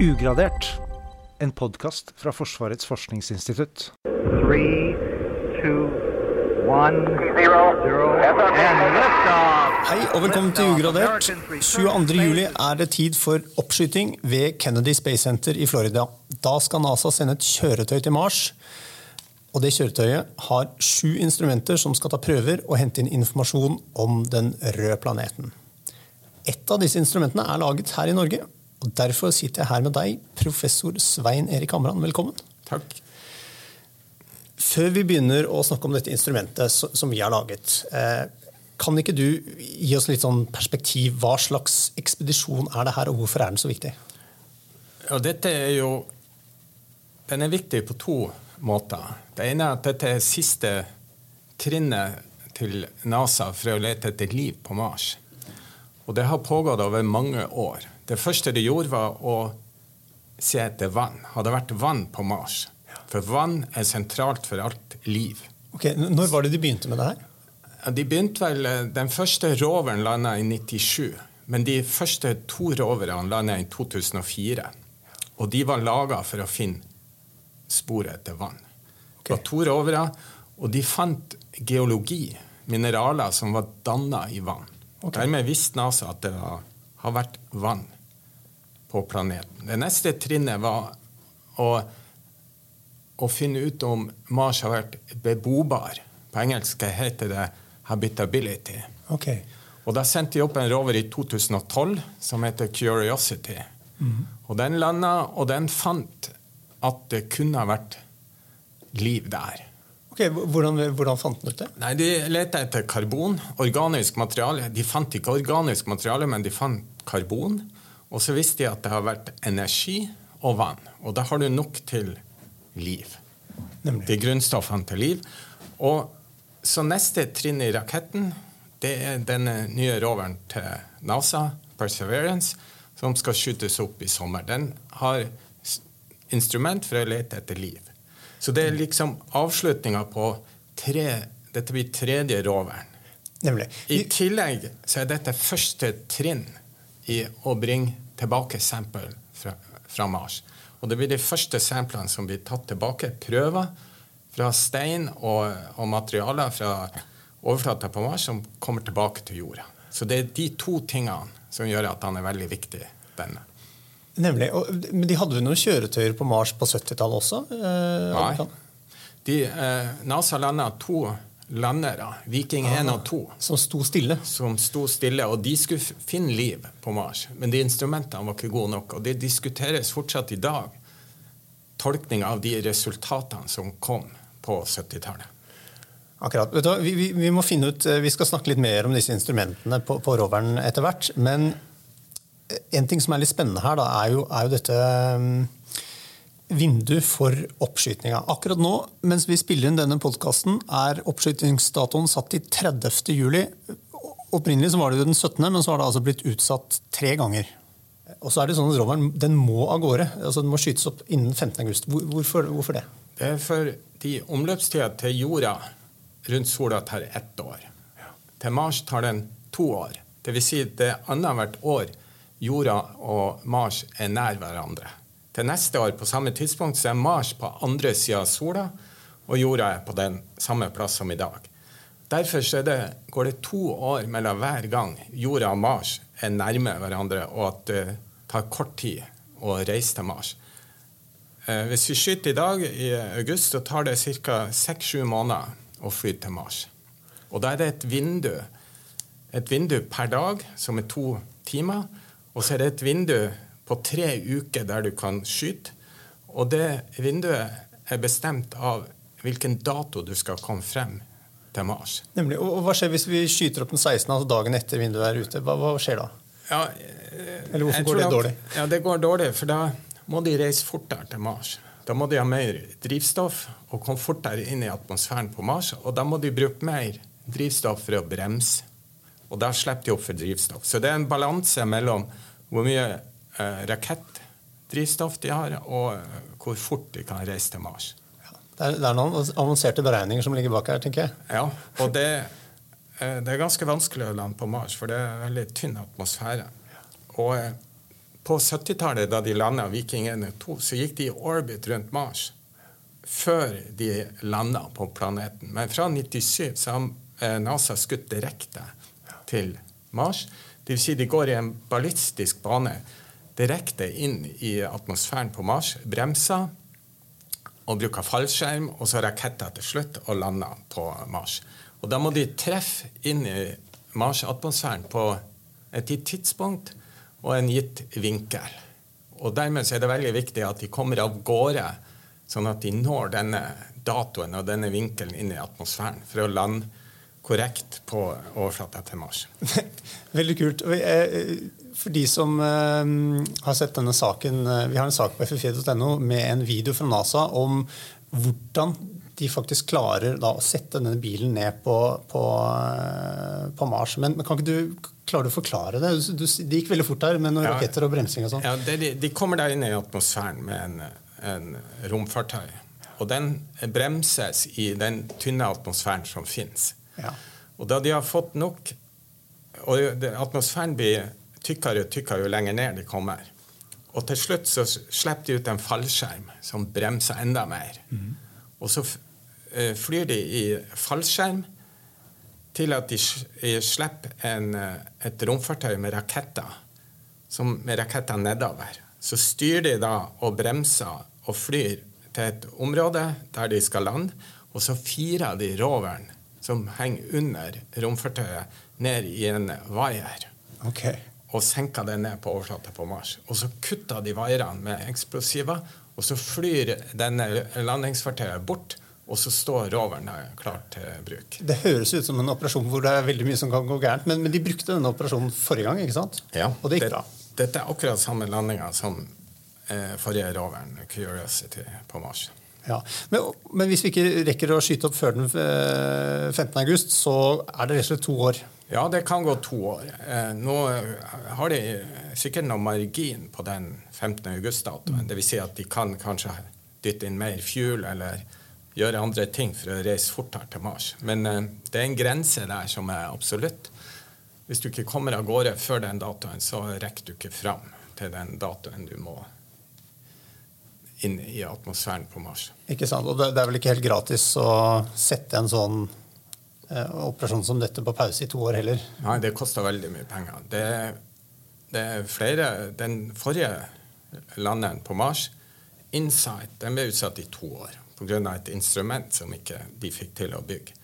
Ugradert. En podkast fra Forsvarets forskningsinstitutt. Three, two, one, zero, zero, and liftoff. Hei og velkommen til Ugradert. 22. juli er det tid for oppskyting ved Kennedy Space Center i Florida. Da skal NASA sende et kjøretøy til Mars. Og det kjøretøyet har sju instrumenter som skal ta prøver og hente inn informasjon om den røde planeten. Et av disse instrumentene er laget her i Norge. Og Derfor sitter jeg her med deg, professor Svein Erik Hamran. Velkommen. Takk. Før vi begynner å snakke om dette instrumentet som vi har laget, eh, kan ikke du gi oss litt sånn perspektiv? Hva slags ekspedisjon er det her, og hvorfor er den så viktig? Ja, dette er jo Den er viktig på to måter. Det ene er at dette er siste trinnet til NASA for å lete etter liv på Mars. Og det har pågått over mange år. Det første de gjorde, var å se etter vann. Har det vært vann på Mars? For vann er sentralt for alt liv. Ok, Når var det de begynte med det her? De begynte vel, eh, Den første roveren landa i 97. Men de første to roverne landa i 2004. Og de var laga for å finne sporet etter vann. Det var to rovere, og de fant geologi, mineraler som var danna i vann. Okay. Dermed visste NASA at det var, har vært vann på planeten. Det neste trinnet var å, å finne ut om Mars har vært bebobar. På engelsk heter det 'habitability'. Okay. Og Da sendte de opp en rover i 2012 som heter Curiosity. Og Den landa, og den fant at det kunne ha vært liv der. Ok, Hvordan, hvordan fant den ut det? Nei, De lette etter karbon, organisk materiale. De fant ikke organisk materiale, men de fant karbon. Og så visste de at det har vært energi og vann. Og da har du nok til liv. Nemlig. De grunnstoffene til liv. Og så neste trinn i raketten, det er denne nye roveren til NASA, Perseverance, som skal skytes opp i sommer. Den har instrument for å lete etter liv. Så det er liksom avslutninga på tre Dette blir tredje roveren. Nemlig. I tillegg så er dette første trinn i å bringe tilbake sample fra, fra Mars. Og det blir de første samplene som blir tatt tilbake. Prøver fra stein og, og materialer fra overflata på Mars som kommer tilbake til jorda. Så det er de to tingene som gjør at han er veldig viktig. denne. Nemlig. Men de hadde jo noen kjøretøyer på Mars på 70-tallet også? Eh, Nei. De, eh, NASA landa to landere, Viking 1 og 2. Som sto stille? som sto stille, og de skulle finne liv på Mars. Men de instrumentene var ikke gode nok, og det diskuteres fortsatt i dag. Tolkning av de resultatene som kom på 70-tallet. Akkurat. Vet du, vi, vi, vi må finne ut, eh, vi skal snakke litt mer om disse instrumentene på, på roveren etter hvert. Men eh, en ting som er litt spennende her, da, er, jo, er jo dette vinduet for oppskytinga. Akkurat nå, mens vi spiller inn denne podkasten, er oppskytingsdatoen satt til 30. juli. Opprinnelig var det jo den 17., men så har det altså blitt utsatt tre ganger. Og så er det sånn at roveren den må av gårde. altså Den må skytes opp innen 15. august. Hvorfor, hvorfor det? Det er for de omløpstida til jorda rundt sola tar ett år. Til Mars tar den to år. Vil si det er annethvert år jorda og Mars er nær hverandre. Til neste år på samme tidspunkt så er Mars på andre sida av sola, og jorda er på den samme plass som i dag. Derfor er det, går det to år mellom hver gang jorda og Mars er nærme hverandre, og at det tar kort tid å reise til Mars. Eh, Hvis vi skyter i dag, i august, så tar det ca. seks-sju måneder å fly til Mars. Og da er det et vindu. Et vindu per dag, som er to timer. Og så er det et vindu på tre uker der du kan skyte. Og det vinduet er bestemt av hvilken dato du skal komme frem til Mars. Nemlig, og, Hva skjer hvis vi skyter opp den 16., altså dagen etter vinduet er ute? Hva, hva skjer da? Ja, Eller hvorfor går det at- dårlig? Ja, Det går dårlig, for da må de reise fortere til Mars. Da må de ha mer drivstoff og komme fortere inn i atmosfæren på Mars. Og da må de bruke mer drivstoff for å bremse. Og da slipper de opp for drivstoff. Så det er en balanse mellom hvor mye rakettdrivstoff de har, og eh, hvor fort de kan reise til Mars. Det er, det er noen avanserte beregninger som ligger bak her, tenker jeg. Ja, og det, eh, det er ganske vanskelig å lande på Mars, for det er veldig tynn atmosfære. Og eh, på 70-tallet, da de landa Viking 1 og 2, så gikk de i orbit rundt Mars før de landa på planeten. Men fra 97 så har eh, NASA skutt direkte til Mars. Det vil si de går i en ballistisk bane direkte inn i atmosfæren på Mars, bremser og bruker fallskjerm, og så raketter til slutt og lander på Mars. Og da må de treffe inn i Mars-atmosfæren på et gitt tidspunkt og en gitt vinkel. Og dermed er det veldig viktig at de kommer av gårde, sånn at de når denne datoen og denne vinkelen inn i atmosfæren for å lande korrekt på overflata til Mars. Veldig kult. For de som har sett denne saken, Vi har en sak på ff4.no med en video fra NASA om hvordan de faktisk klarer da, å sette denne bilen ned på, på, på Mars. Men, men, kan ikke du klare å forklare det? Du, det gikk veldig fort her med noen ja, raketter og bremsing og sånn. Ja, de, de, kommer der inn i atmosfæren med en, en romfartøy. Og den bremses i den tynne atmosfæren som fins. Ja. Og da de har fått nok Og atmosfæren blir tykkere og tykkere jo lenger ned de kommer. Og til slutt så slipper de ut en fallskjerm som bremser enda mer. Mm. Og så eh, flyr de i fallskjerm til at de slipper en, eh, et romfartøy med raketter, som, med raketter nedover. Så styrer de da og bremser og flyr til et område der de skal lande, og så firer de roveren som henger under romfartøyet, ned i en vaier. Okay. Og senker det ned på overflata på Mars. Og så kutter de vaierne med eksplosiver, og så flyr denne landingsfartøyet bort. Og så står roveren klar til bruk. Det høres ut som en operasjon hvor det er veldig mye som kan gå gærent. Men, men de brukte denne operasjonen forrige gang, ikke sant? Ja, og det gikk bra. Dette er akkurat samme landinga som eh, forrige roveren, Curiosity, på Mars. Ja, men, men, hvis vi ikke rekker å skyte opp før den 15. Eh, så er det rett og slett to år? Ja, det kan gå to år. Eh, nå har de sikkert noen margin på den 15. august-datoen. Dvs. Si at de kan kanskje dytte inn mer fuel eller gjøre andre ting for å reise fortere til Mars. Men eh, det er en grense der som er absolutt. Hvis du ikke kommer av gårde før den datoen, så rekker du ikke fram til den datoen du må inn i atmosfæren på Mars. Ikke sant, og Det er vel ikke helt gratis å sette en sånn eh, operasjon som dette på pause i to år heller? Nei, det koster veldig mye penger. Det, det er flere Den forrige landeren på Mars, Insight, den ble utsatt i to år pga. et instrument som ikke de fikk til å bygge.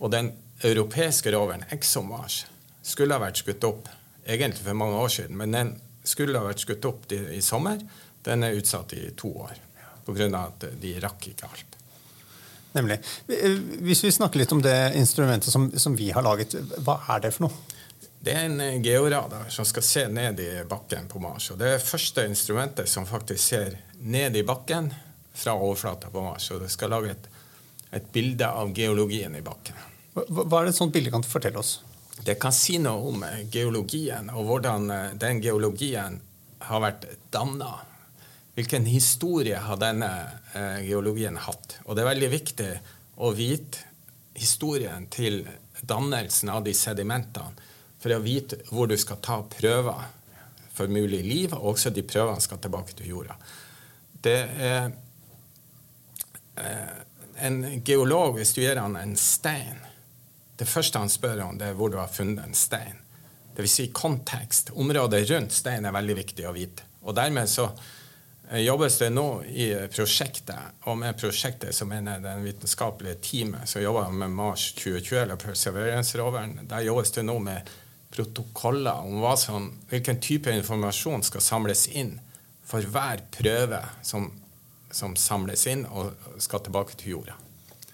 Og den europeiske roveren ExoMars skulle ha vært skutt opp egentlig for mange år siden, men den skulle ha vært skutt opp i, i sommer. Den er utsatt i to år pga. at de rakk ikke alt. Nemlig. Hvis vi snakker litt om det instrumentet som, som, vi har laget, hva er det for noe? Det er en georadar som skal se ned i bakken på Mars. og Det er første instrumentet som faktisk ser ned i bakken fra overflata på Mars. Og det skal lage et, et bilde av geologien i bakken. Hva, hva er det et sånt bilde kan fortelle oss? Det kan si noe om geologien, og hvordan eh, den geologien har vært danna Hvilken historie har denne eh, geologien hatt? Og det er veldig viktig å vite historien til dannelsen av de sedimentene for å vite hvor du skal ta prøver for mulig liv, og også de prøvene skal tilbake til jorda. Det er eh, En geolog, hvis du gir han en stein Det første han spør om, det er hvor du har funnet en stein. Dvs. Si kontekst. Området rundt stein er veldig viktig å vite. Og dermed så jobbes det nå i prosjektet, og med prosjektet så mener jeg det vitenskapelige teamet som jobber med Mars 2020, eller Perseverance-roveren, der jobbes det nå med protokoller om som, hvilken type informasjon skal samles inn for hver prøve som, som samles inn og skal tilbake til jorda.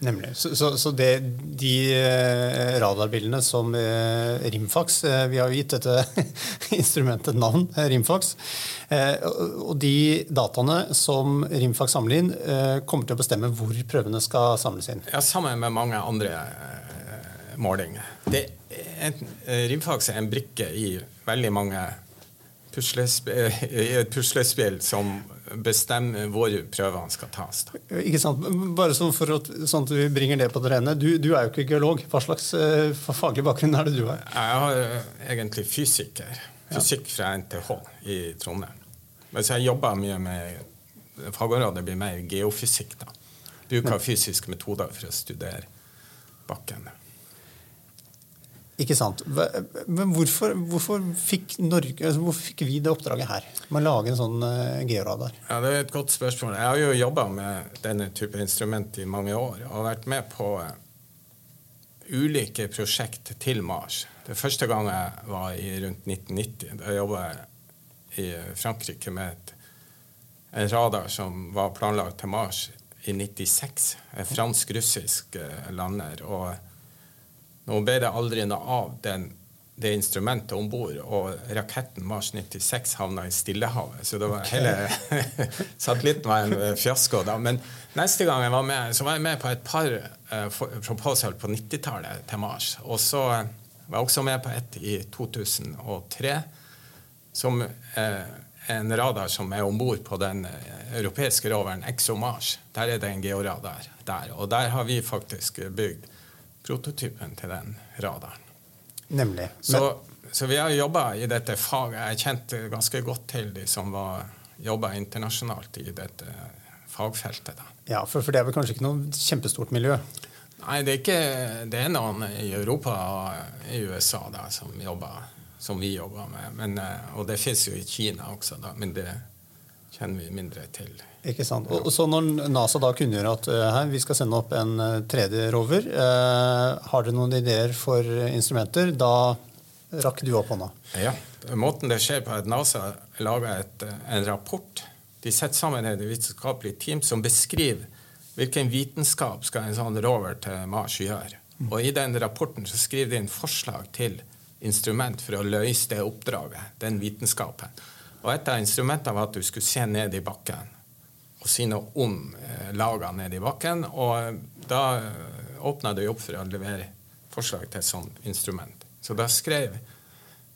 Nemlig. Så, så, så det, de eh, radarbildene som eh, Rimfax eh, Vi har jo gitt dette instrumentet navn, Rimfax. Og de dataene som Rimfax samler inn, kommer til å bestemme hvor prøvene skal samles inn? Ja, Sammen med mange andre målinger. Rimfax er en brikke i veldig mange et puslespill som bestemmer hvor prøvene skal tas. Da. Ikke sant? Bare sånn for at, sånn at vi bringer det på det rene. Du, du, er jo ikke geolog. Hva slags uh, faglig bakgrunn er det du har? Jeg har uh, egentlig fysiker. fysikk fra NTH i Trondheim. Mens jeg jobber mye med Fagområdet blir mer geofysikk. da. Bruk av fysiske metoder for å studere bakken. Ikke sant. Men hvorfor, hvorfor, fikk Norge, altså hvorfor fikk vi det oppdraget her? Med å lage en sånn eh, georadar? Ja, Det er et godt spørsmål. Jeg har jo jobba med denne type instrument i mange år og vært med på eh, ulike prosjekt til Mars. Det første gang jeg var i rundt 1990. Da jobba jeg i Frankrike med et, en radar som var planlagt til Mars i 96. En fransk-russisk eh, lander. og nå ble det aldri noe av den, det instrumentet om bord, og raketten Mars 96 havna i Stillehavet. Så det var hele satellitten var en eh, fiasko da. Men neste gang jeg var med, så var jeg med på et par uh, proposal på 90-tallet til Mars. Og så eh, var jeg også med på et i 2003, som uh, en radar som er om bord på den eh, europeiske roveren ExoMars. Der er det en georadar der. Og der har vi faktisk bygd prototypen til den radaren. Nemlig. Så, så vi har jobba i dette faget. Jeg kjente ganske godt til de som var jobba internasjonalt i dette fagfeltet. Da. Ja, for, for det er vel kanskje ikke noe kjempestort miljø? Nei, det er ikke Det er noen i Europa og i USA da, som jobber som vi jobber med. Men, eh, og det fins jo i Kina også, da, men det kjenner vi mindre til. Ikke sant? Og så når NASA da kunngjør at eh, her, vi skal sende opp en eh, tredje rover, eh, har dere noen ideer for instrumenter? Da rakk du opp hånda. Ja, Måten det skjer på, er at NASA lager et, eh, en rapport. De setter sammen et vitenskapelig team som beskriver hvilken vitenskap skal en sånn rover til Mars gjøre. Og I den rapporten så skriver de inn forslag til instrument for å løse det oppdraget, den vitenskapen. Og Et av instrumentene var at du skulle se ned i bakken og si noe om eh, lagene nede i bakken. Og eh, da eh, åpna det opp for å levere forslag til et sånt instrument. Så da skrev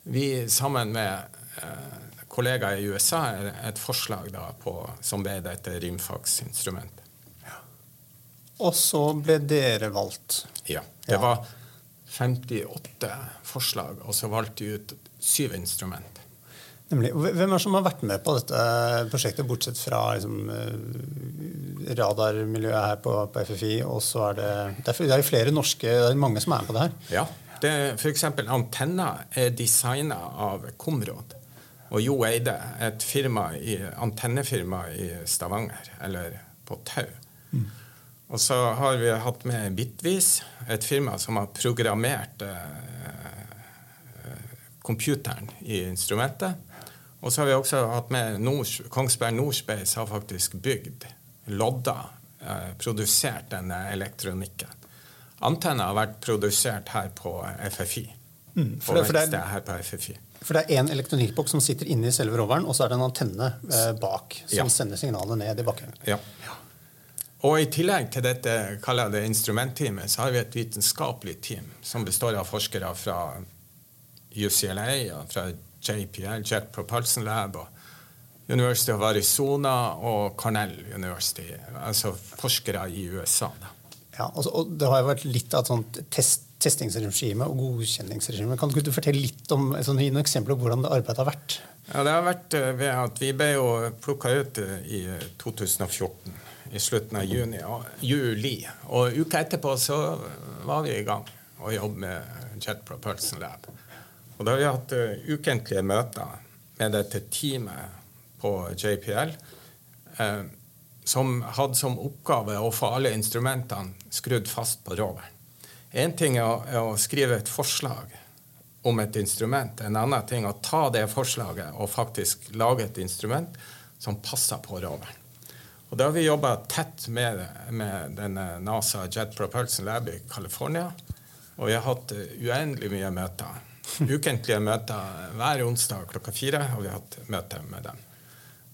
vi sammen med eh, kollegaer i USA et forslag da på, som ble dette Rimfax-instrumentet. Og så ble dere valgt. Ja. Det Ja. var 58 forslag, og så valgte vi ut syv instrument. Nemlig. Hvem er som har vært med på dette prosjektet, bortsett fra liksom, eh, radarmiljøet her på, på FFI? og så er Det det er, det er flere norske, det er mange som er med på det her. Ja, det, for eksempel antenna er designa av Kområd og Jo Eide, et firma i, antennefirma i Stavanger, eller på Tau. Og så har vi hatt med Bitvis, et firma som har programmert eh, eh, computeren i instrumentet. Og så har vi også hatt med Nors, Kongsberg Norspace har faktisk bygd, lodda, eh, produsert denne elektronikken. Antenna har vært produsert her på FFI. Mm, for det- for det er- her på FFI. For det er én elektronikkboks som sitter inni selve roveren, og så er det en antenne eh, bak som Ja. sender signalet ned i bakken. Ja. Og i tillegg til dette kaller jeg det instrumentteamet, så har vi et vitenskapelig team som består av forskere fra UCLA og fra JPL, Jet Propulsion Lab, og University of Arizona og Cornell University, altså forskere i USA. Da. Ja, altså, og Det har jo vært litt av et sånt test, testingsregime og godkjenningsregime. Kan du fortelle litt om sånn, gi noen eksempler på hvordan det arbeidet har vært? Ja, det har vært eh, ved at vi ble jo plukka ut eh, i 2014, i slutten av juni, og, juli. Og uka etterpå så var vi i gang og jobbet med Jet Propulsion Lab. Og da har vi hatt uh, ukentlige møter med dette teamet på JPL, uh, som hadde som oppgave å få alle instrumentene skrudd fast på roveren. Én ting er å, er å skrive et forslag om et instrument. En annen ting er å ta det forslaget og faktisk lage et instrument som passer på roveren. Og Da har vi jobba tett med, med denne NASA Jet Propulsion Lab i California. Og vi har hatt eh, uendelig mye møter. Ukentlige møter hver onsdag klokka fire har vi hatt møte med dem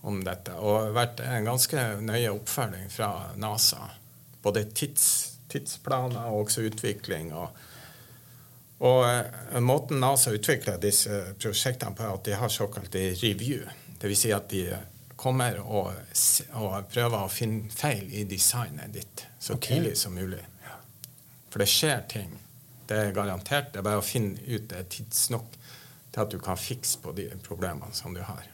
om dette. Og det vært en ganske nøye oppfølging fra NASA. Både tids, tidsplaner og også utvikling. og og eh, Måten NASA utvikler disse prosjektene på, er at de har såkalte review. Dvs. Si at de kommer og, og prøver å finne feil i designet ditt så okay. tidlig som mulig. For det skjer ting. Det er garantert. Det er bare å finne ut det tidsnok til at du kan fikse på de problemene som du har.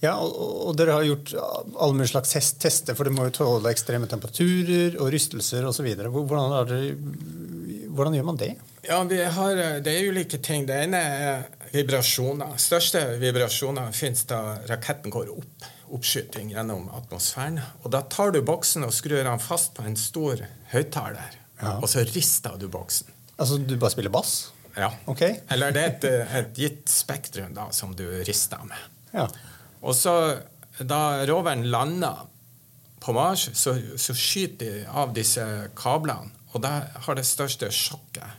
Ja, og, og dere har gjort alle mulige slags test, tester, for det må jo tåle ekstreme temperaturer og rystelser osv. Hvordan, dere- hvordan gjør man det? Ja, vi har, Det er ulike ting. Det ene er vibrasjoner. Største vibrasjoner finnes da raketten går opp. Oppskyting gjennom atmosfæren. Og Da tar du boksen og skrur den fast på en stor høyttaler. Ja. Og så rister du boksen. Altså, du bare spiller bass? Ja. Okay. Eller det er et, et gitt spektrum da, som du rister med. Ja. Og så, da roveren lander på Mars, så, så skyter de av disse kablene, og det har det største sjokket.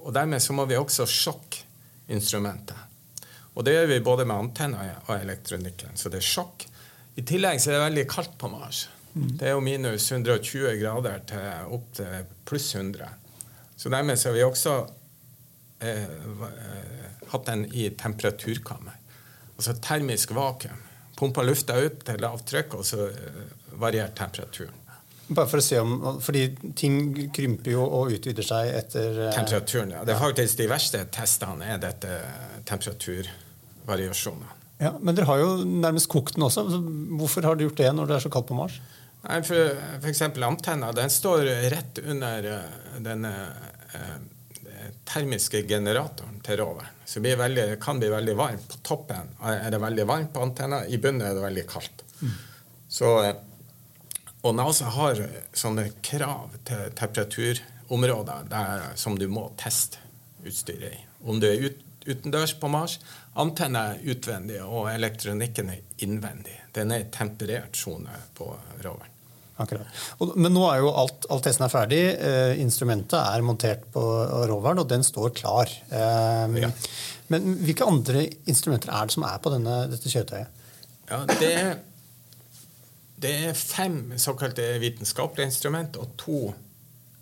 Og dermed så må vi også sjokke instrumentet. Og det gjør vi både med antenner og elektronikken, så det er sjokk. I tillegg så er det veldig kaldt på Mars. Det er jo minus 120 grader til opp til pluss 100. Så dermed så har vi også eh, eh, hatt den i temperaturkammer. Altså termisk vakuum. Pumpa lufta ut til lavt trykk, og så eh, temperaturen. Bare for å se om, Fordi ting krymper jo og utvider seg etter eh, Temperaturen, ja. Det er faktisk De verste testene er dette temperaturvariasjonene. Ja, Men dere har jo nærmest kokt den også. Hvorfor har dere gjort det når det er så kaldt på Mars? Nei, for, for eksempel antenna, den står rett under den denne eh, termiske generatoren til roveren. Så det blir veldig, kan bli veldig varmt. På toppen er det veldig varmt på antenna, i bunnen er det veldig kaldt. Så, eh, og NASA har sånne krav til temperaturområder der, som du må teste utstyret i. Om du er ut, utendørs på Mars, antenna er utvendig, og elektronikken er innvendig. Den er i temperert sone på roveren. Akkurat. Og, men nå er jo alt, alt testen er ferdig. Eh, instrumentet er montert på roveren, og den står klar. Eh, Ja. Men hvilke andre instrumenter er det som er på denne, dette kjøretøyet? Ja, det, det er fem såkalte vitenskapelige instrument og to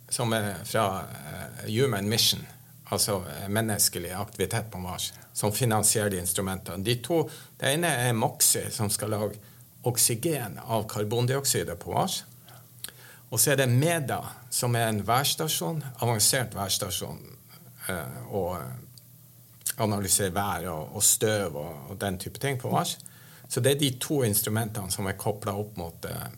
som er fra uh, Human Mission, altså eh, menneskelig aktivitet på Mars, som finansierer de instrumentene. De to, Det ene er Moxie, som skal lage oksygen av karbondioksidet på Mars. Og så er det MEDA, som er en værstasjon, avansert værstasjon, eh, og analyserer vær og, støv og, den type ting på Mars. Så det er de to instrumentene som er kobla opp mot eh,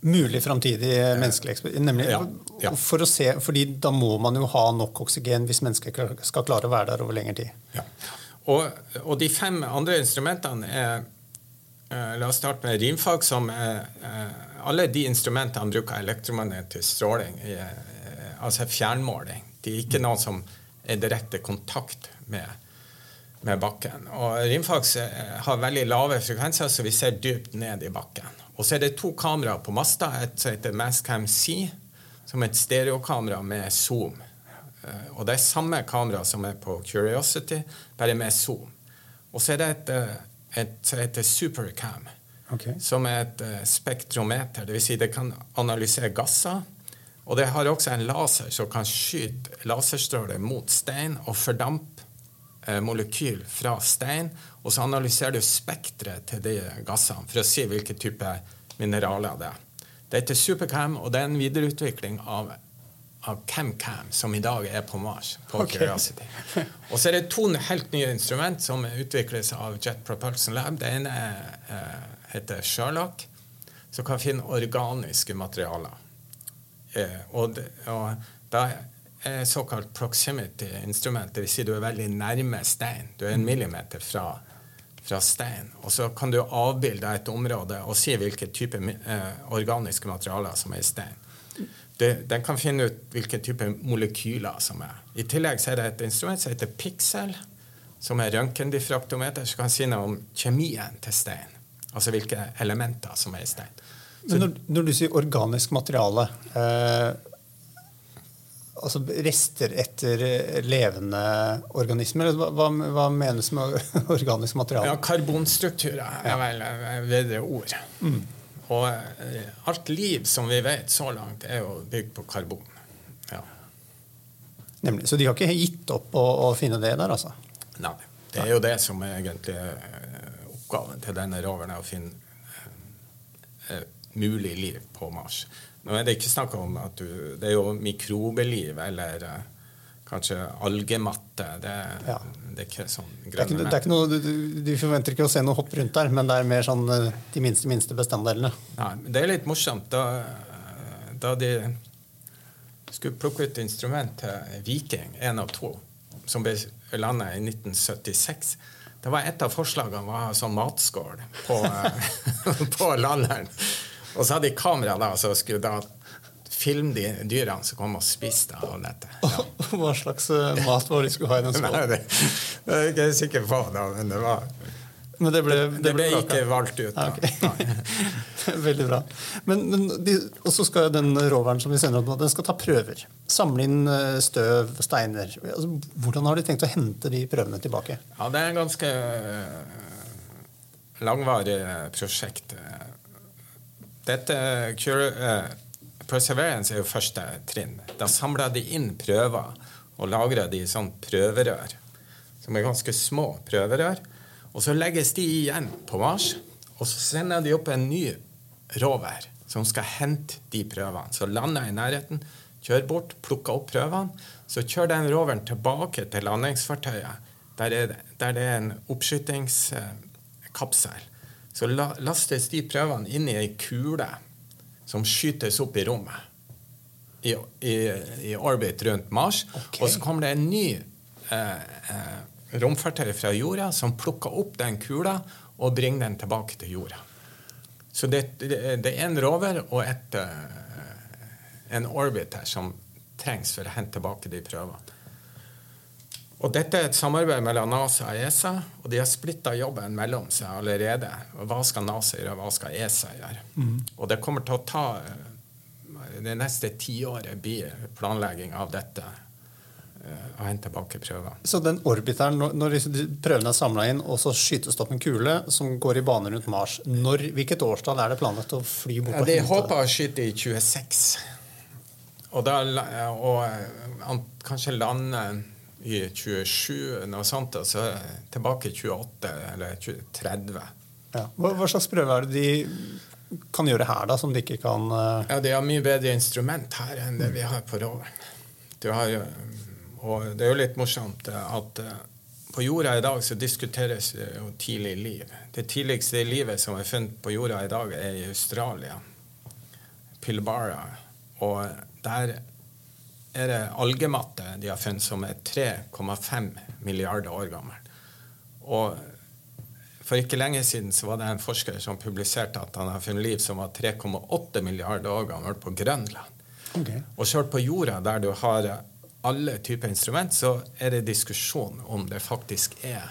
Mulig framtidig menneskelig eksperiment. Nemlig Ja, ja. for å se, fordi da må man jo ha nok oksygen hvis mennesker skal klare å være der over lengre tid. Ja. Og, og de fem andre instrumentene er eh, La oss starte med rimfag, som eh, Alle de instrumentene bruker elektromagnetisk stråling, eh, altså fjernmåling. De er ikke noen som er direkte kontakt med, med bakken. Og rimfags eh, har veldig lave frekvenser, så vi ser dypt ned i bakken. Og så er det to kameraer på masta. Et som heter Mascam C, som er et stereokamera med zoom. Eh, Og det er samme kamera som er på Curiosity, bare med zoom. Og så er det et, eh, et heter Supercam, okay. som er et eh, spektrometer. Dvs. Si det kan analysere gasser. Og det har også en laser som kan skyte laserstråler mot stein og fordampe eh, molekyl fra stein. Og så analyserer du spekteret til de gassene for å si hvilke type mineraler det er. Det heter Supercam, og det er en videreutvikling av av CamCam, som i dag er på Mars. på okay. Curiosity. Og så er det to helt nye instrument som utvikles av Jet Propulsion Lab. Det ene eh, heter Sherlock, som kan finne organiske materialer. Eh, og, og da er såkalt proximity-instrument, dvs. Si du er veldig nærme stein. Du er en millimeter fra, fra stein. Og så kan du avbilde et område og si hvilke typer eh, organiske materialer som er i stein. Det, den kan finne ut hvilke typer molekyler som er. I tillegg så er det et instrument som heter Pixel, som er røntgendifraktometer, som kan si noe om kjemien til stein. Altså hvilke elementer som er i stein. Men når, når du sier organisk materiale eh, Altså rester etter levende organismer? Hva, hva, hva menes med organisk materiale? Ja, karbonstrukturer er vel et bedre ord. Og eh, alt liv som vi vet så langt, er jo bygd på karbon. Ja. Nemlig. Så de har ikke gitt opp å, å finne det der, altså? Nei. Det er jo det som er egentlig eh, oppgaven til denne roveren, er å finne eh, mulig liv på Mars. Nå er det ikke snakk om at du Det er jo mikrobeliv eller kanskje algematte. Det, Ja. det er ikke sånn grønne det er ikke noe, du, du- forventer ikke å se noe hopp rundt der, men det er mer sånn eh, de minste, minste bestanddelene. Nei, men det er litt morsomt. Da, da de skulle plukke ut instrument til Viking 1 og 2, som ble landet i 1976 det var Et av forslagene var sånn matskål på, eh, på landeren. Og så hadde de kamera da, som skulle da filme de dyrene som kom og spiste av dette. Ja. Hva slags eh, mat var det de skulle ha i den Nei, skålen? det, det er jeg ikke sikker på, da, men det var Men det ble, Det ble vraka. ikke valgt ut. Da. ok. Veldig bra. Men, men de, og så skal den roveren som vi sender opp nå, den skal ta prøver. Samle inn eh, støv, steiner. Altså, hvordan har de tenkt å hente de prøvene tilbake? Ja, det er en ganske øh, langvarig prosjekt. Dette Perseverance er jo første trinn. Da samler de inn prøver og lagrer de i sånn prøverør, som er ganske små prøverør. Og så legges de igjen på Mars, og så sender de opp en ny rover som skal hente de prøvene. Så lander jeg i nærheten, kjører bort, plukker opp prøvene. Så kjører den roveren tilbake til landingsfartøyet, der, er, det- der det er en oppskytingskapsel. Så la, lastes de prøvene inn i ei kule som skytes opp i rommet. I, i, i orbit rundt Mars. Okay. Og så kommer det en ny eh, eh, romfartøy fra jorda som plukker opp den kula og bringer den tilbake til jorda. Så det, det, det er en rover og et, eh, en orbit her som trengs for å hente tilbake de prøvene. Og dette er et samarbeid mellom NASA og ESA, og de har splitta jobben mellom seg allerede. Og Hva skal NASA gjøre, og hva skal ESA gjøre? Og det kommer til å ta eh, Det neste tiåret blir planlegging av dette. og Å hente tilbake prøver. Så den orbiteren, når, prøvene er samla inn, og så skytes det opp en kule som går i bane rundt Mars, når, hvilket årstall er det planlagt å fly bort Ja, de håper å skyte i 26. Og, da, og eh, kanskje lande i 27, noe sånt, og så tilbake i 28 eller 30. Ja. Hva, hva slags prøve er det de kan gjøre her, da, som de ikke kan uh... Ja, de har mye bedre instrument her enn det vi har på roveren. Og det er jo litt morsomt at eh, på jorda i dag så diskuteres jo tidlig liv. Det tidligste livet som er funnet på jorda i dag, er i Australia. Pilbara. Og der er det algematte de har funnet som er 3,5 milliarder år gammel. Og for ikke lenge siden så var det en forsker som publiserte at han har funnet liv som var 3,8 milliarder år gammel på Grønland. Okay. Og selv på jorda, der du har alle typer instrument, så er det diskusjon om det faktisk er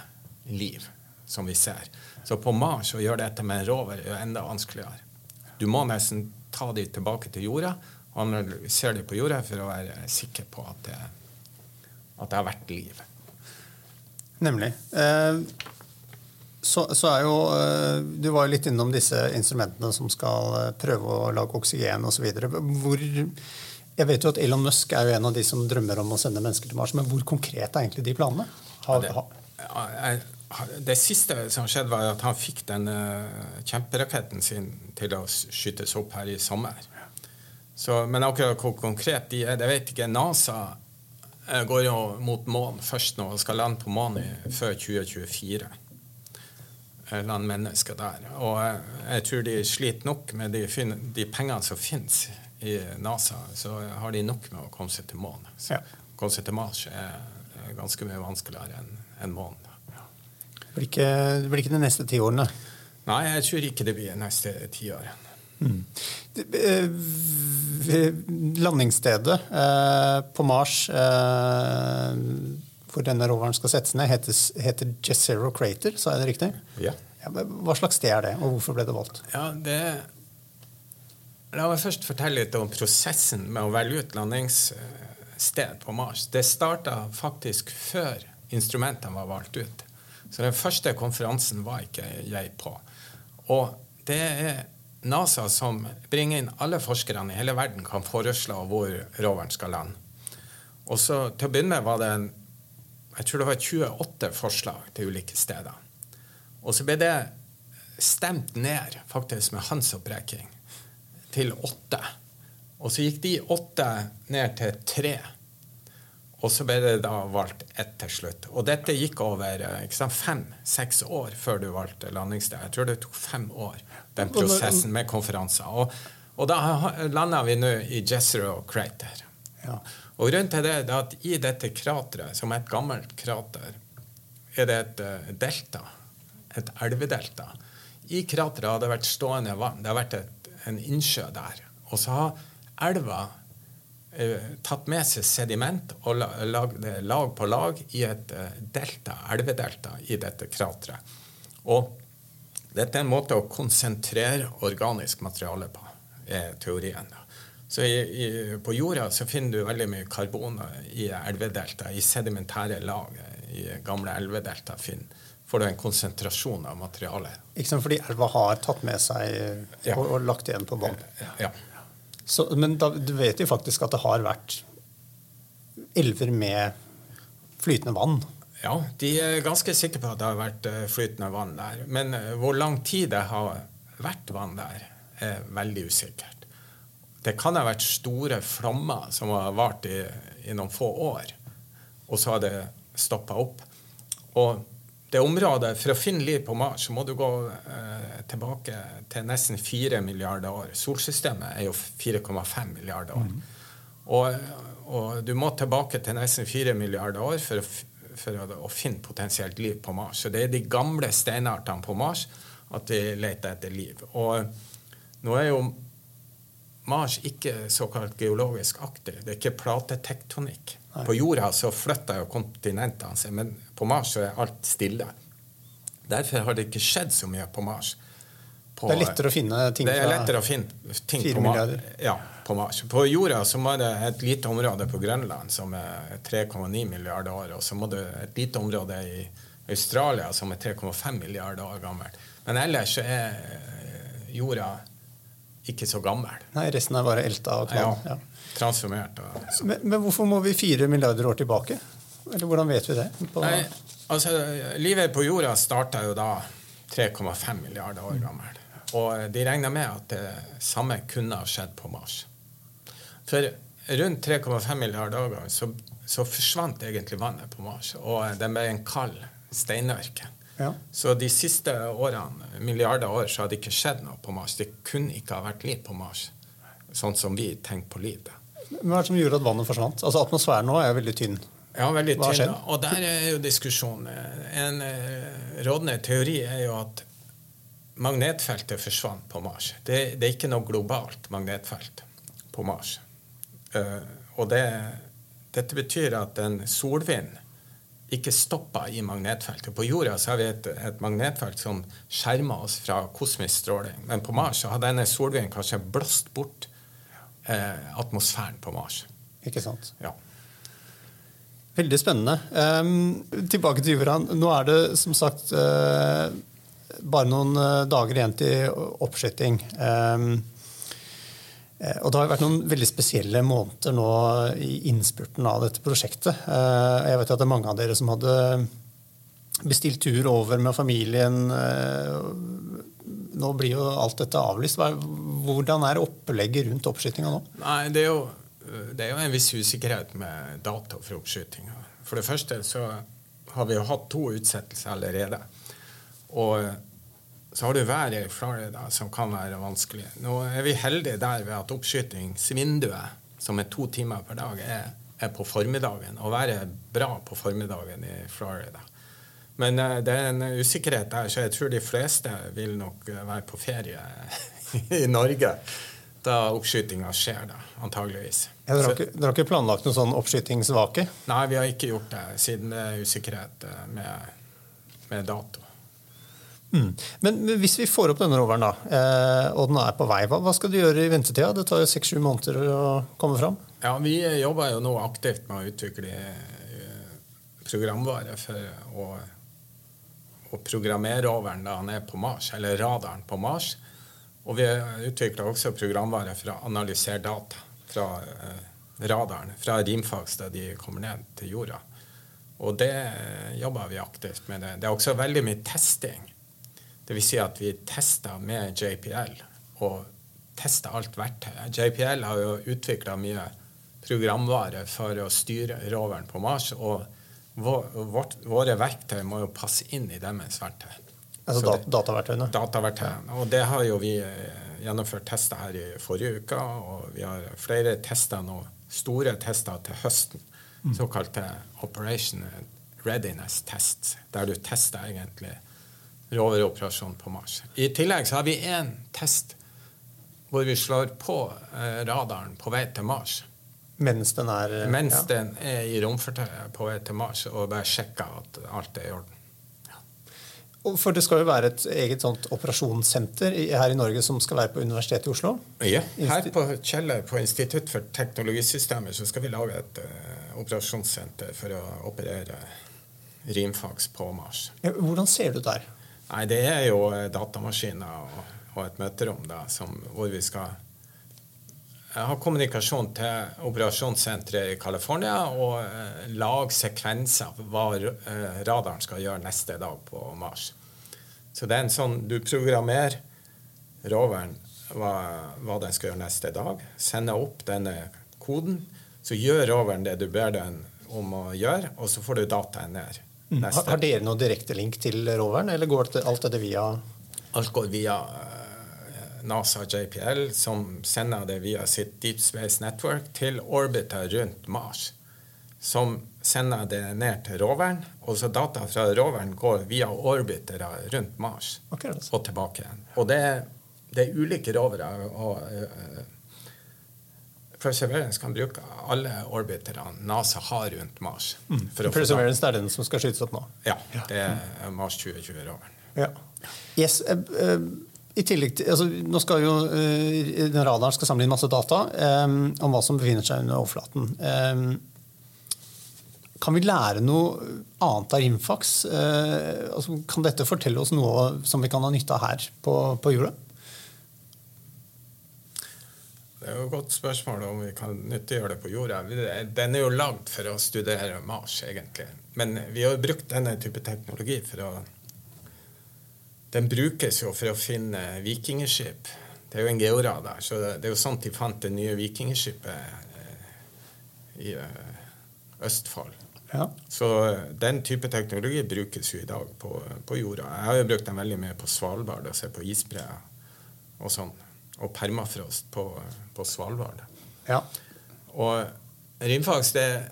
liv, som vi ser. Så på Mars å gjøre dette med en rover er enda vanskeligere. Du må nesten ta de tilbake til jorda og det de på jorda for å være sikker på at det, at det har vært liv. Nemlig. Eh, så, så er jo eh, Du var jo litt innom disse instrumentene som skal eh, prøve å lage oksygen osv. Jeg vet jo at Elon Musk er jo en av de som drømmer om å sende mennesker til Mars, men hvor konkret er egentlig de planene? Har, det, ja, det, det siste som skjedde, var at han fikk den kjemperaketten sin til å skytes opp her i sommer. Så, men akkurat hvor konkret de er, det vet ikke. NASA eh, går jo mot månen først nå og skal lande på månen før 2024. Land mennesker der. Og eh, jeg tror de sliter nok med de, de pengene som finnes i NASA. Så har de nok med å komme seg til månen. Ja. Komme seg til Mars er ganske mye vanskeligere enn en månen. det, blir ikke, det blir ikke de neste ti årene. Nei, jeg tror ikke det blir de neste ti årene. eh, ved Landingsstedet eh, på Mars, eh, hvor denne roveren skal settes ned, heter, heter Jezero Crater, sa jeg det riktig? Ja. Ja, men hva slags sted er det, og hvorfor ble det valgt? Ja, det La meg først fortelle litt om prosessen med å velge ut landingssted på Mars. Det starta faktisk før instrumentene var valgt ut. Så den første konferansen var ikke jeg på. Og det er NASA som bringer inn alle forskerne i hele verden kan foreslå hvor roveren skal lande. Og så Til å begynne med var det en, jeg tror det var 28 forslag til ulike steder. Og så ble det stemt ned faktisk med håndsopprekning til åtte. Og så gikk de åtte ned til tre. Og så ble det da valgt ett til slutt. Og dette gikk over fem-seks år før du valgte landingssted. Jeg tror det tok fem år, den prosessen med konferanser. Og, og da landa vi nå i Jezero Crater. Ja. Og grunnen til det er at i dette krateret, som er et gammelt krater, er det et uh, delta. Et elvedelta. I krateret har det vært stående vann. Det har vært et, en innsjø der. Og så har elva tatt med seg sediment og lagd lag på lag i et uh, delta, elvedelta i dette krateret. Og dette er en måte å konsentrere organisk materiale på, er teorien. Så i, i, På jorda så finner du veldig mye karbon i elvedelta, i sedimentære lag. I gamle elvedelta får du en konsentrasjon av materialet. Ikke sant, Fordi elva har tatt med seg Ja. og, og lagt igjen på bånn. Ja. Så, men da, du vet jo faktisk at det har vært elver med flytende vann. ja, de er ganske sikre på at det har vært eh, flytende vann der. Men eh, hvor lang tid det har vært vann der, er veldig usikkert. Det kan ha vært store flommer som har vart i, i noen få år, og så har det stoppa opp. Og det området, For å finne liv på Mars så må du gå eh, tilbake til nesten 4 milliarder år. Solsystemet er jo 4,5 milliarder år. Og, og du må tilbake til nesten 4 milliarder år for, å, for å, å finne potensielt liv på Mars. Så det er de gamle steinartene på Mars at vi leter etter liv. Og nå er jo Mars ikke såkalt geologisk aktiv. Det er ikke platetektonikk. På jorda så flytter jo kontinentene seg, men på Mars så er alt stille. Derfor har det ikke skjedd så mye på Mars. På- Det er lettere å finne ting det fra å finne ting på Mars. Ja, på Mars. På jorda så må det et lite område på Grønland som er 3,9 milliarder år, og så må det et lite område i Australia som er 3,5 milliarder år gammelt. Men ellers så er jorda ikke så gammel. Nei, resten er bare elta og Ja. Ja. transformert. Og. Men, men hvorfor må vi fire milliarder år tilbake? Eller hvordan vet vi det? På, Nei, altså, livet på jorda starta jo da 3,5 milliarder år gammel. Og de regna med at det samme kunne ha skjedd på Mars. For rundt 3,5 milliarder år gammel så, så forsvant egentlig vannet på Mars. Og det ble en kald steinørken. Ja. Så de siste årene, milliarder år, så har det ikke skjedd noe på Mars. Det kunne ikke ha vært liv på Mars, sånn som vi tenker på liv. Men Hva er det som gjorde at vannet forsvant? Altså Atmosfæren nå er veldig tynn. Ja, veldig tynn. Og der er jo diskusjonen. En eh, rådende teori er jo at magnetfeltet forsvant på Mars. Det, det er ikke noe globalt magnetfelt på Mars. Uh, og det, dette betyr at en solvind ikke stoppa i magnetfeltet. På jorda så har vi et, et magnetfelt som skjermer oss fra kosmisk stråling. Men på Mars så har denne solvinden kanskje blåst bort eh, atmosfæren på Mars. Ikke sant? Ja. Veldig spennende. Um, tilbake til jorda. Nå er det som sagt uh, bare noen eh, dager igjen til oppskyting. Eh, og det har vært noen veldig spesielle måneder nå i innspurten av dette prosjektet. Eh, jeg vet at det er mange av dere som hadde bestilt tur over med familien. Eh, nå blir jo alt dette avlyst. Hvordan er opplegget rundt oppskytinga nå? Nei, det er, jo, det er jo en viss usikkerhet med data for oppskytinga. For det første så har vi jo hatt to utsettelser allerede. Og så har du været i Florida som kan være vanskelig. Nå er vi heldige der ved at oppskytingsvinduet, som er to timer per dag, er, er på formiddagen. Og været er bra på formiddagen i Florida. Men uh, det er en usikkerhet der, så jeg tror de fleste vil nok eh, være på ferie i Norge da oppskytinga skjer, da, antageligvis. Ja, dere, har ikke, dere har ikke planlagt noen sånn oppskytingsvake? Nei, vi har ikke gjort det, siden det er usikkerhet eh, med, med dato. Mm. Men, hvis vi får opp denne roveren, da, eh, og den er på vei, hva, skal du gjøre i ventetida? Det tar jo seks-sju måneder å komme fram. Ja, vi jobber jo nå aktivt med å utvikle eh, programvare for å, å programmere roveren da han er på Mars, eller radaren på Mars. Og vi utvikler også programvare for å analysere data fra eh, radaren, fra Rimfags da de kommer ned til jorda. Og det jobber vi aktivt med. Det Det er også veldig mye testing. Vil si at vi tester med JPL og tester alt verktøy. JPL har jo utvikla mye programvare for å styre roveren på Mars. Og vårt, våre verktøy må jo passe inn i deres verktøy. Altså Så dat dataverktøyene. dataverktøyene. Og det har jo vi eh, gjennomført tester her i forrige uke, og vi har flere tester nå, store tester til høsten. Såkalte Operation Readiness Tests, der du tester egentlig roveroperasjonen på Mars. I tillegg så har vi én test hvor vi slår på eh, radaren på vei til Mars. Mens den er Mens ja. den er i romfartøyet på vei til Mars, og bare sjekker at alt er i orden. Ja. For det skal jo være et eget sånt operasjonssenter her i Norge som skal være på Universitetet i Oslo. Ja, her på Kjeller på Institutt for teknologisystemer så skal vi lage et uh, operasjonssenter for å operere rimfags på Mars. Ja, Hvordan ser det ut der? Nei, det er jo eh, datamaskiner og, og et møterom da, som, hvor vi skal eh, ha kommunikasjon til operasjonssenteret i California og eh, lage sekvenser for hva radaren skal gjøre neste dag på Mars. Så det er en sånn Du programmerer roveren hva, hva den skal gjøre neste dag, sender opp denne koden, så gjør roveren det du ber den om å gjøre, og så får du dataen ned. Har, Neste. har dere noe direktelink til roveren, eller går det, alt dette via Alt går via eh, NASA JPL, som sender det via sitt Deep Space Network til orbiter rundt Mars. Som sender det ned til roveren, og så data fra roveren går via orbitere rundt Mars okay, og tilbake igjen. Og det, er- det er ulike rovere. og eh, Perseverance kan bruke alle orbiterne NASA har rundt Mars. å. Perseverance er den som skal skytes opp nå? Ja, det er Mars 2020-roveren. Ja. Yes, uh, i tillegg til, altså, nå skal jo uh, Radaren skal samle inn masse data um, om hva som befinner seg under overflaten. Um, kan vi lære noe annet av Rimfax? Uh, altså, kan dette fortelle oss noe som vi kan ha nytte av her på, på jorda? Det er jo et godt spørsmål om vi kan nyttiggjøre det på jorda. Den er jo lagd for å studere Mars, egentlig. Men vi har brukt denne type teknologi for å Den brukes jo for å finne vikingskip. Det er jo en georadar, så det er jo sånn de fant det nye vikingskipet eh, i eh, Østfold. Ja. Så eh, den type teknologi brukes jo i dag på, på jorda. Jeg har jo brukt den veldig mye på Svalbard og se på isbreer og sånn. Og permafrost på, på Svalbard. ja. Og rimfags, det,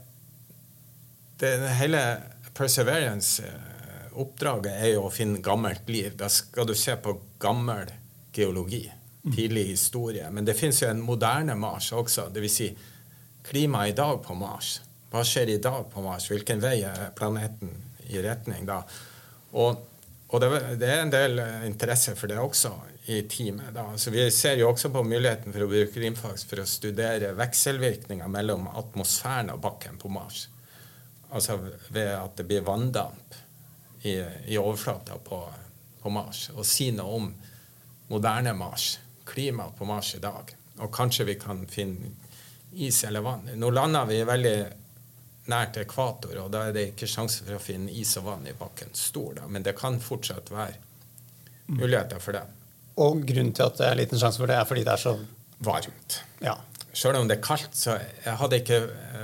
det hele Perseverance-oppdraget er jo å finne gammelt liv. Da skal du se på gammel geologi. Tidlig historie. Men det fins jo en moderne Mars også. Dvs. Si, klimaet i dag på Mars. Hva skjer i dag på Mars? Hvilken vei er planeten i retning da? Og, og det, det er en del eh, interesse for det også i teamet. da. Så Vi ser jo også på muligheten for å bruke rimfags for å studere vekselvirkninger mellom atmosfæren og bakken på Mars. Altså ved at det blir vanndamp i, i overflata på, på Mars. Og si noe om moderne Mars, klimaet på Mars i dag. Og kanskje vi kan finne is eller vann. Nå lander vi veldig nært ekvator, og da er det ikke sjanse for å finne is og vann i bakken stor, da. men det kan fortsatt være muligheter for det. Og grunnen til at det er liten sjanse for det, er fordi det er så Varmt. ja. Selv om det er kaldt, så har det ikke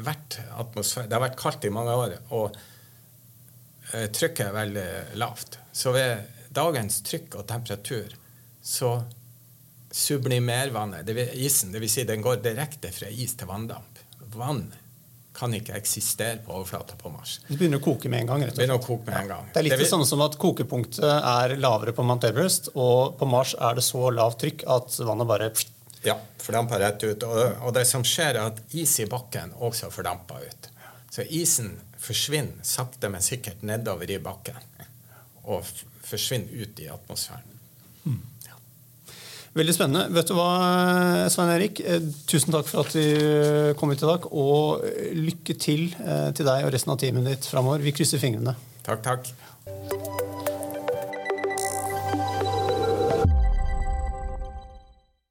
vært atmosfære. Det har vært kaldt i mange år, og eh, trykket er veldig lavt. Så ved dagens trykk og temperatur så sublimerer vannet, det vil, isen, dvs. Si den går direkte fra is til vanndamp. Vann kan ikke eksistere på overflata på Mars. Det begynner å koke med en gang. rett og slett. Begynner å koke med en gang. Det er litt det vil- samme som at kokepunktet er lavere på Mount Everest, og på Mars er det så lavt trykk at vannet bare Ja, fordamper rett ut. Og, og det som skjer, er at is i bakken også fordamper ut. Så isen forsvinner sakte, men sikkert nedover i bakken. Og forsvinner ut i atmosfæren. Veldig spennende. Vet du hva, Svein Erik? Eh, Tusen takk for at du kom hit i dag, og eh, lykke til eh, til deg og resten av teamet ditt framover. Vi krysser fingrene. Takk, takk.